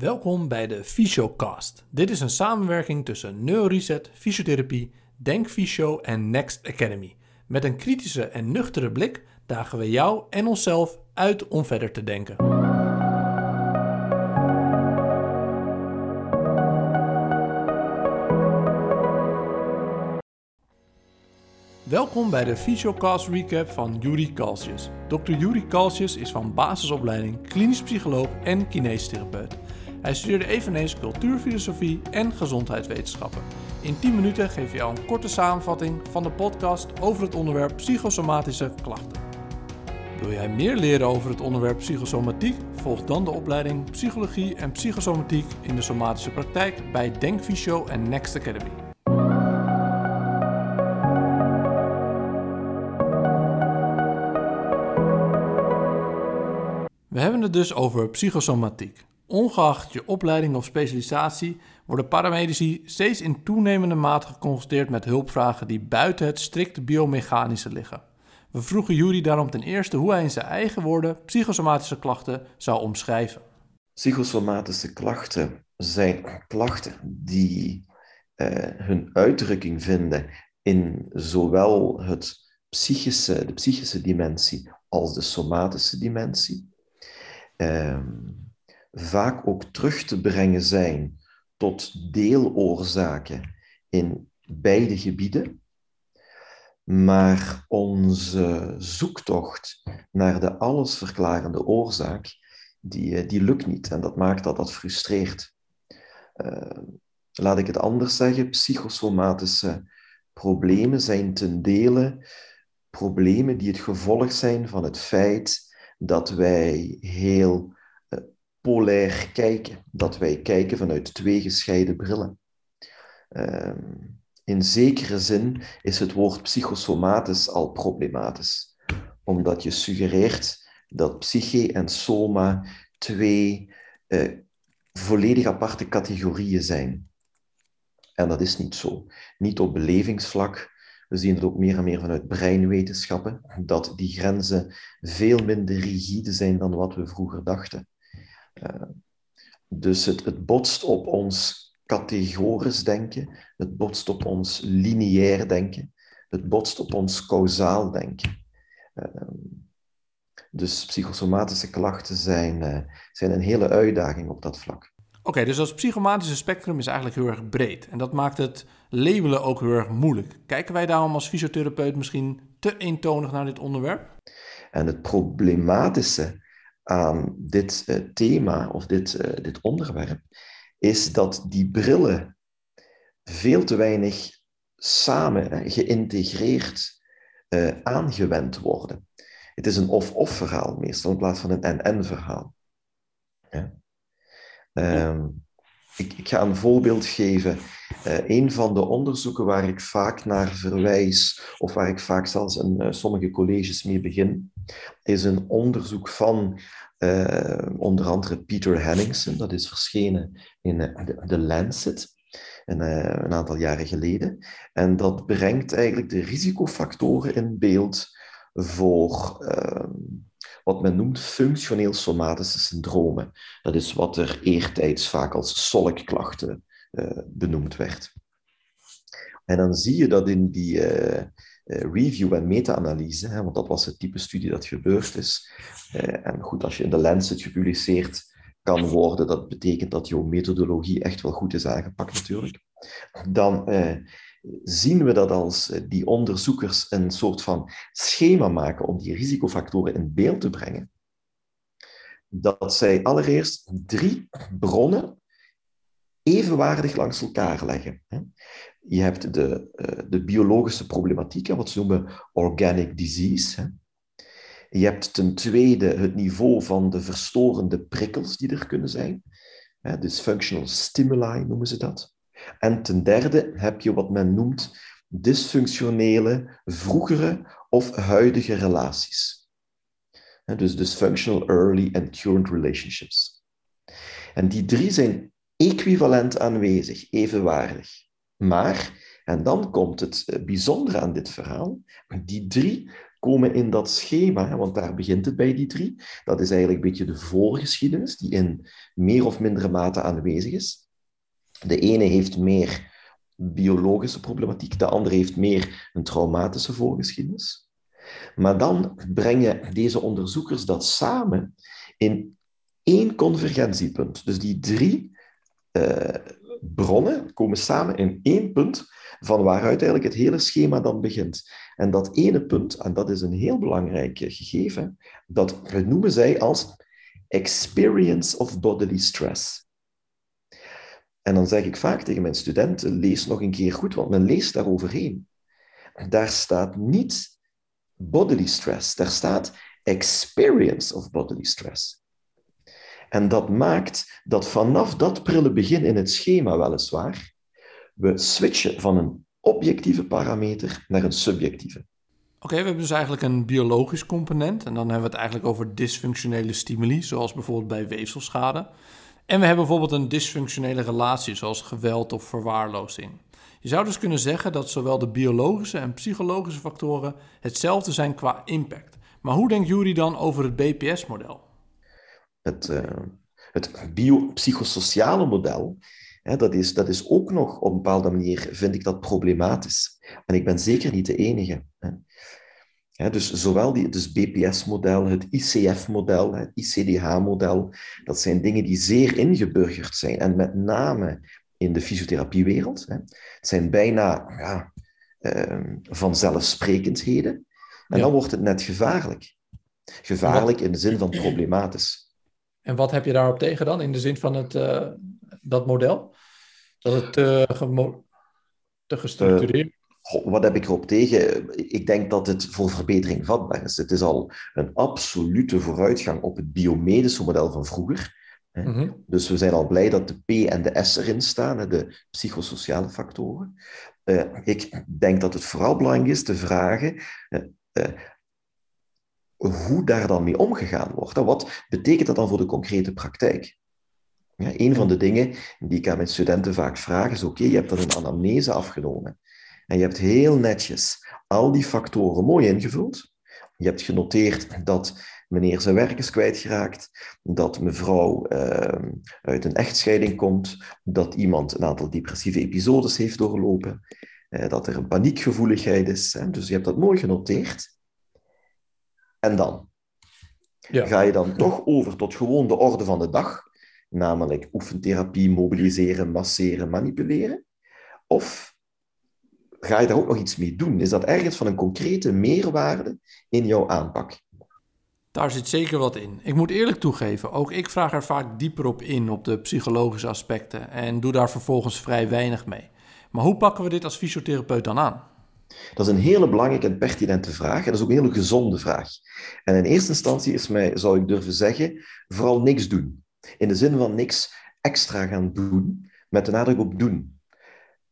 Welkom bij de Fysiocast. Dit is een samenwerking tussen Neuroreset, Fysiotherapie, Denk Fysio en Next Academy. Met een kritische en nuchtere blik dagen we jou en onszelf uit om verder te denken. Welkom bij de Fysiocast recap van Yuri Kalsius. Dr. Yuri Kalsius is van basisopleiding klinisch psycholoog en kinestherapeut. Hij studeerde eveneens cultuurfilosofie en gezondheidswetenschappen. In 10 minuten geef je jou een korte samenvatting van de podcast over het onderwerp psychosomatische klachten. Wil jij meer leren over het onderwerp psychosomatiek? Volg dan de opleiding Psychologie en Psychosomatiek in de somatische praktijk bij Denkfysio en Next Academy. We hebben het dus over psychosomatiek. Ongeacht je opleiding of specialisatie worden paramedici steeds in toenemende mate geconfronteerd met hulpvragen die buiten het strikte biomechanische liggen. We vroegen Jury daarom ten eerste hoe hij in zijn eigen woorden psychosomatische klachten zou omschrijven. Psychosomatische klachten zijn klachten die uh, hun uitdrukking vinden in zowel het psychische, de psychische dimensie als de somatische dimensie. Uh, vaak ook terug te brengen zijn tot deeloorzaken in beide gebieden. Maar onze zoektocht naar de allesverklarende oorzaak, die, eh, die lukt niet. En dat maakt dat dat frustreert. Uh, laat ik het anders zeggen, psychosomatische problemen zijn ten dele problemen die het gevolg zijn van het feit dat wij heel polair kijken. Dat wij kijken vanuit twee gescheiden brillen. Ehm, in zekere zin is het woord psychosomatisch al problematisch, omdat je suggereert dat psyche en soma twee uh, volledig aparte categorieën zijn. En dat is niet zo. Niet op belevingsvlak. We zien het ook meer en meer vanuit breinwetenschappen, dat die grenzen veel minder rigide zijn dan wat we vroeger dachten. Eh, dus het, het botst op ons categorisch denken, het botst op ons lineair denken, het botst op ons kausaal denken. Uh, dus psychosomatische klachten zijn, uh, zijn een hele uitdaging op dat vlak. Oké, dus dat psychomatische spectrum is eigenlijk heel erg breed. En dat maakt het labelen ook heel erg moeilijk. Kijken wij daarom als fysiotherapeut misschien te eentonig naar dit onderwerp? En het problematische aan dit uh, thema of dit, uh, dit onderwerp, is dat die brillen veel te weinig samen uh, geïntegreerd aangewend worden. Het is een of-of verhaal meestal in plaats van een en-en verhaal. Ja? Um, ik, ik, ga een voorbeeld geven. Uh, een van de onderzoeken waar ik vaak naar verwijs, of waar ik vaak zelfs in sommige colleges mee begin, is een onderzoek van uh, onder andere Peter Henningsen. Dat is verschenen in de, de Lancet een, een aantal jaren geleden. En dat brengt eigenlijk de risicofactoren in beeld voor ehm, wat men noemt functioneel somatische syndromen. Dat is wat er eertijds vaak als solkklachten uh, benoemd werd. En dan zie je dat in die review en meta-analyse, want dat was het type studie dat gebeurd is. en goed, als je in de Lancet gepubliceerd kan worden, dat betekent dat jouw methodologie echt wel goed is aangepakt natuurlijk. Dan zien we dat als eh, die onderzoekers een soort van schema maken om die risicofactoren in beeld te brengen, dat zij allereerst drie bronnen evenwaardig langs elkaar leggen. Je hebt de, eh, de biologische problematiek, wat ze noemen organic disease. Je hebt ten tweede het niveau van de verstorende prikkels die er kunnen zijn. Dus functional stimuli noemen ze dat. En ten derde heb je wat men noemt dysfunctionele vroegere of huidige relaties. Dus dysfunctional early and current relationships. En die drie zijn equivalent aanwezig, evenwaardig. Maar, en dan komt het eh, bijzondere aan dit verhaal, die drie komen in dat schema, want daar begint het bij die drie. Dat is eigenlijk een beetje de voorgeschiedenis, die in meer of mindere mate aanwezig is. De ene heeft meer biologische problematiek, de andere heeft meer een traumatische voorgeschiedenis. Maar dan brengen deze onderzoekers dat samen in één convergentiepunt. Dus die drie uh, bronnen komen samen in één punt van waaruit eigenlijk het hele schema dan begint. En dat ene punt, en dat is een heel belangrijk gegeven, dat noemen zij als experience of bodily stress. En dan zeg ik vaak tegen mijn studenten, lees nog een keer goed, want men leest daar overheen. Daar staat niet bodily stress, daar staat experience of bodily stress. En dat maakt dat vanaf dat prille begin in het schema weliswaar, we switchen van een objectieve parameter naar een subjectieve. Oké, we hebben dus eigenlijk een biologisch component. En dan hebben we het eigenlijk over dysfunctionele stimuli, zoals bijvoorbeeld bij weefselschade. En we hebben bijvoorbeeld een dysfunctionele relatie, zoals geweld of verwaarlozing. Je zou dus kunnen zeggen dat zowel de biologische en psychologische factoren hetzelfde zijn qua impact. Maar hoe denkt Jury dan over het BPS-model? Het, uh, het biopsychosociale model dat, is, dat is ook nog op een bepaalde manier, vind ik dat problematisch. En ik ben zeker niet de enige. dus zowel die, dus BPS-model, het ICF-model, het ICDH-model, dat zijn dingen die zeer ingeburgerd zijn. En met name in de fysiotherapiewereld. Hè. Het zijn bijna ja, uh, vanzelfsprekendheden. En dan wordt het net gevaarlijk. Gevaarlijk in de zin van problematisch. En wat heb je daarop tegen dan, in de zin van het, uh, dat model? Dat het te, te gestructureerd uh, wat heb ik erop tegen? Ik denk dat het voor verbetering vatbaar is. Het is al een absolute vooruitgang op het biomedische model van vroeger. Mhm. Dus we zijn al blij dat de P en de S erin staan, de psychosociale factoren. Uh, ik denk dat het vooral belangrijk is te vragen hoe daar dan mee omgegaan wordt. En wat betekent dat dan voor de concrete praktijk? Ja, een van de dingen die ik aan mijn studenten vaak vraag is: oké, je hebt dan een anamnese afgenomen. En je hebt heel netjes al die factoren mooi ingevuld. Je hebt genoteerd dat meneer zijn werk is kwijtgeraakt, dat mevrouw uh, uit een echtscheiding komt, dat iemand een aantal depressieve episodes heeft doorlopen, uh, dat er een paniekgevoeligheid is. Hè? Dus je hebt dat mooi genoteerd. En dan? Ja. Ga je dan toch over tot gewoon de orde van de dag, namelijk oefentherapie, mobiliseren, masseren, manipuleren? Of ga je daar ook nog iets mee doen? Is dat ergens van een concrete meerwaarde in jouw aanpak? Daar zit zeker wat in. Ik moet eerlijk toegeven, ook ik vraag er vaak dieper op in, op de psychologische aspecten, en doe daar vervolgens vrij weinig mee. Maar hoe pakken we dit als fysiotherapeut dan aan? Dat is een hele belangrijke en pertinente vraag. En dat is ook een hele gezonde vraag. En in eerste instantie is mij, zou ik durven zeggen, vooral niks doen. In de zin van niks extra gaan doen, met de nadruk op doen.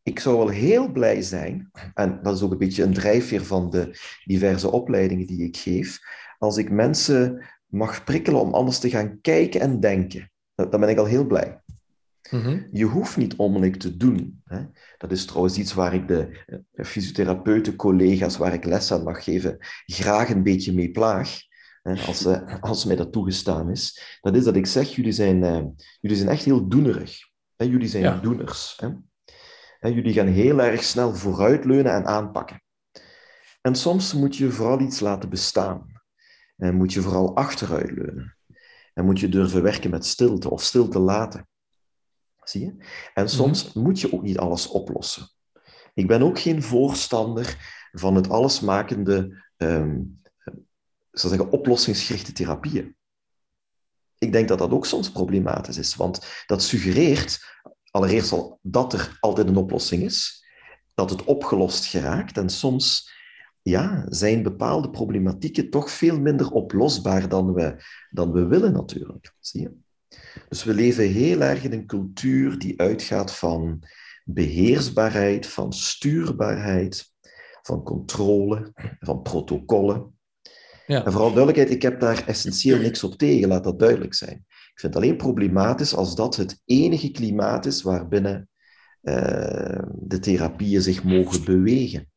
Ik zou wel heel blij zijn, en dat is ook een beetje een drijfveer van de diverse opleidingen die ik geef, als ik mensen mag prikkelen om anders te gaan kijken en denken. Dan ben ik al heel blij. Mhm. Je hoeft niet onmiddellijk te doen. Hè. Dat is trouwens iets waar ik de eh, fysiotherapeuten, collega's waar ik les aan mag geven, graag een beetje mee plaag. Hè, als, uh, als mij dat toegestaan is. Dat is dat ik zeg, jullie zijn, uh, jullie zijn echt heel doenerig. Hè. Jullie zijn doeners. Hè. En jullie gaan heel erg snel vooruitleunen en aanpakken. En soms moet je vooral iets laten bestaan. En moet je vooral achteruitleunen. En moet je durven werken met stilte of stilte laten. Zie je? En soms mhm. moet je ook niet alles oplossen. Ik ben ook geen voorstander van het allesmakende, um, zou zeggen, oplossingsgerichte therapieën. Ik denk dat dat ook soms problematisch is, want dat suggereert allereerst al dat er altijd een oplossing is, dat het opgelost geraakt en soms ja, zijn bepaalde problematieken toch veel minder oplosbaar dan we, dan we willen natuurlijk. Zie je? Dus we leven heel erg in een cultuur die uitgaat van beheersbaarheid, van stuurbaarheid, van controle, van protocollen. Ja. En vooral duidelijkheid, ik heb daar essentieel niks op tegen, laat dat duidelijk zijn. Ik vind het alleen problematisch als dat het enige klimaat is waarbinnen uh, de therapieën zich mogen bewegen.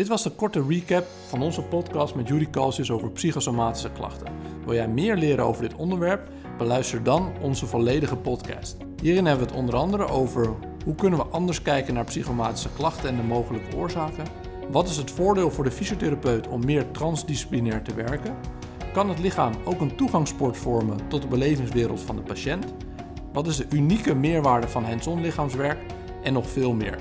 Dit was de korte recap van onze podcast met Judy Calcius over psychosomatische klachten. Wil jij meer leren over dit onderwerp? Beluister dan onze volledige podcast. Hierin hebben we het onder andere over hoe kunnen we anders kijken naar psychosomatische klachten en de mogelijke oorzaken. Wat is het voordeel voor de fysiotherapeut om meer transdisciplinair te werken? Kan het lichaam ook een toegangspoort vormen tot de belevingswereld van de patiënt? Wat is de unieke meerwaarde van hands-on lichaamswerk? En nog veel meer.